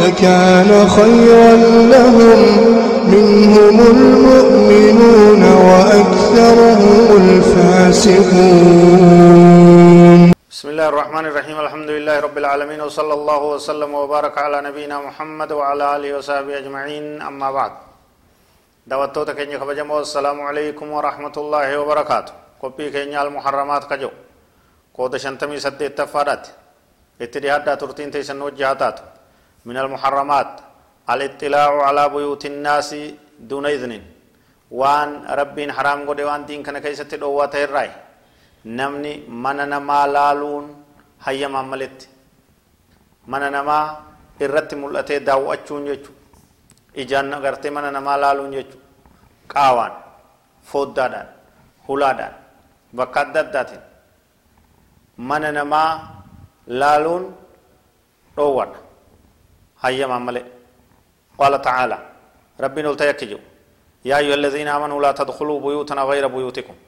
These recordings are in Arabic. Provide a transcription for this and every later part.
لكان خيرا لهم منهم المؤمنون وأكثرهم الفاسقون. بسم الله الرحمن الرحيم. الحمد لله رب العالمين وصلى الله وسلم وبارك على نبينا محمد وعلى آله وصحبه أجمعين. أما بعد دعوتو تكيني خبجمو. السلام عليكم ورحمة الله وبركاته. قبي كيني المحرمات كجو قود شنتمي سد اتفادات اتدياد ترتين تيسن وجهاتات من المحرمات الاطلاع على بيوت الناس دون إذن وان ربين حرام قد وان دين كان كيست دوات الرأي namni mana namaa laaluun hayyamaan maletti mana namaa irratti mul'atee daawwachuun jechuudha ijaan agartee mana namaa laaluun jechuudha qaawaan foddaadhaan hulaadhaan bakka adda addaatiin mana namaa laaluun dhoowwadha Hayyamaan malee qaala ta'aala rabbiin ol ta'e akka jiru yaa ayyuha alladhiina aamanuu laa tadkhuluu buyuutana ghayra buyuutikum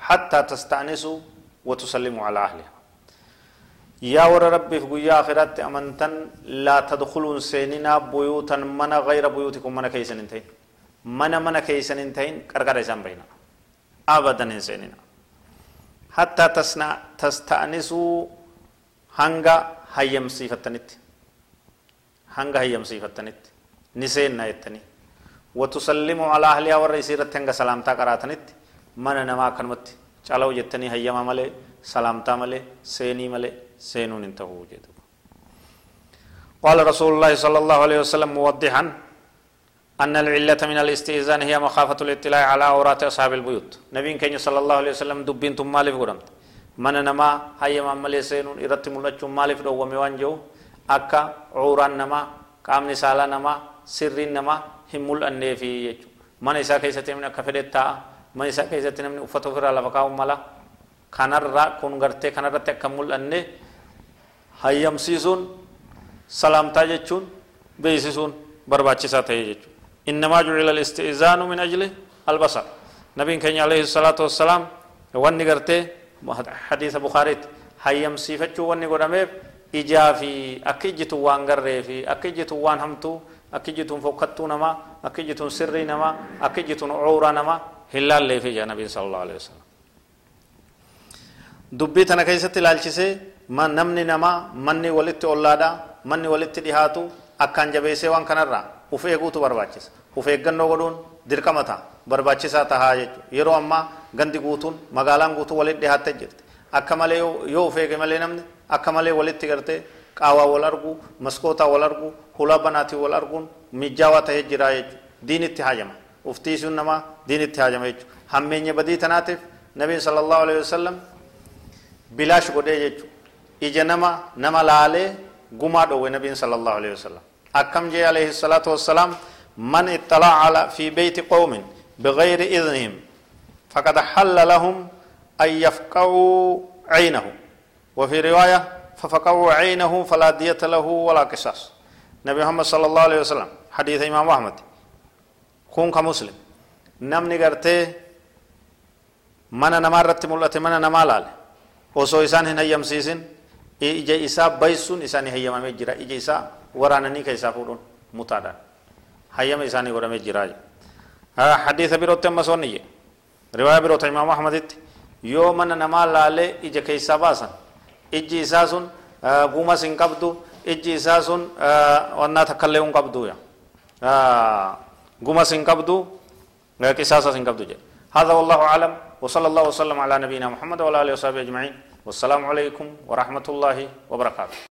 حتى تستأنسوا وتسلموا على أهلها. يا ور ربي في قيا آخرات أمنتن لا تدخلون سيننا بيوتا من غير بيوتكم من كيسن انتين. من من كيسن انتين كركر إسان بينا أبدا سيننا. حتى تسنا تستأنسوا هنگا هيم صفتنت هنگا هيم صفتنت نسين نايتني وتسلموا على أهلها ورئيسيرت هنگا سلامتا قراتنت mana namaa akkanumatti calawu jettanii hayyama malee salaamtaa malee seenii malee seenuun hin ta'uu jedhu قال رسول الله صلى الله عليه وسلم موضحا أن العلة من الاستئذان هي مخافة الاطلاع على عورات أصحاب البيوت نبي كان صلى الله عليه وسلم دبين ثم مالف قرمت من نما هيا مملي سينون إرت ملچ مالف دو وموان جو أكا عوران نما قامني سالا نما سرين نما هم مل أني في من إسا كيسة من أكفدت ma isaa keessatti namni uffata ofirraa lafa kaa'u mala kanarraa kun gartee kanarratti akka mul'anne hayyamsiisuun salaamtaa jechuun beeksisuun barbaachisaa ta'e jechuudha innamaa jucila al-isti'zaanu min ajli albasar nabiin keenya alayhi salaatu wassalaam wanni gartee hadiisa bukaariitti hayyamsiifachuu wanni godhameef ijaa fi akka ijjitu waan garree fi akka ijjitu waan hamtuu akka ijjituun fokkattuu namaa akka ijjituun sirrii namaa akka ijjituun cuuraa namaa hillaan leefii jaa nabiin sallallahu alaihi wasallam dubbii tana keessatti ilaalchisee namni namaa manni walitti ollaadha manni walitti dhihaatu akkaan jabeessee waan kanarraa uf eeguutu barbaachisa uf eeggannoo godhuun dirqama ta'a barbaachisaa tahaa jechuudha yeroo ammaa gandi guutuun magaalaan guutuu walitti dhihaattee jirti akka malee yoo uf eege malee namni akka malee walitti gartee qaawaa wal argu maskootaa wal argu hulaa banaatii wal arguun mijaawaa ta'ee jira jechuudha diinitti haajama uftiisuun namaa diinitti haajama jechuudha hammeenya badii tanaatiif nabiin sallallahu alaihi wasallam bilaash godhee jechuudha ija nama nama laalee gumaa dhowwe nabiin sallallahu alaihi wasallam akkam jee alaihi salaatu wassalaam man ittala'a ala fi beyti qawmin بغير إذنهم فقد حل لهم أن يفقعوا عينه وفي رواية ففقوا عينه فلا دية له ولا قصاص. نبي محمد صلى الله عليه وسلم حديث إمام أحمد. كونك مسلم نم نغرته من نمار رت ملت من نمال آل وصو إسان هنا يمسيسن إجا إسا بيسون إسان هيا ما مجرى إجا إسا ورانني كإسا فورون متادا هيا ما إساني ورا مجرى آه، حديث بروت مسوني رواية بروت إمام أحمد يوم من نمال آل إجا كيسا باسن. Ijji isaa sun gumas hin qabdu. Ijji isaa sun wannaa takkallee hin qabdu قوما سنكبدو قصاصا سنكبدو جي هذا والله أعلم وصلى الله وسلم على نبينا محمد وعلى آله وصحبه أجمعين والسلام عليكم ورحمة الله وبركاته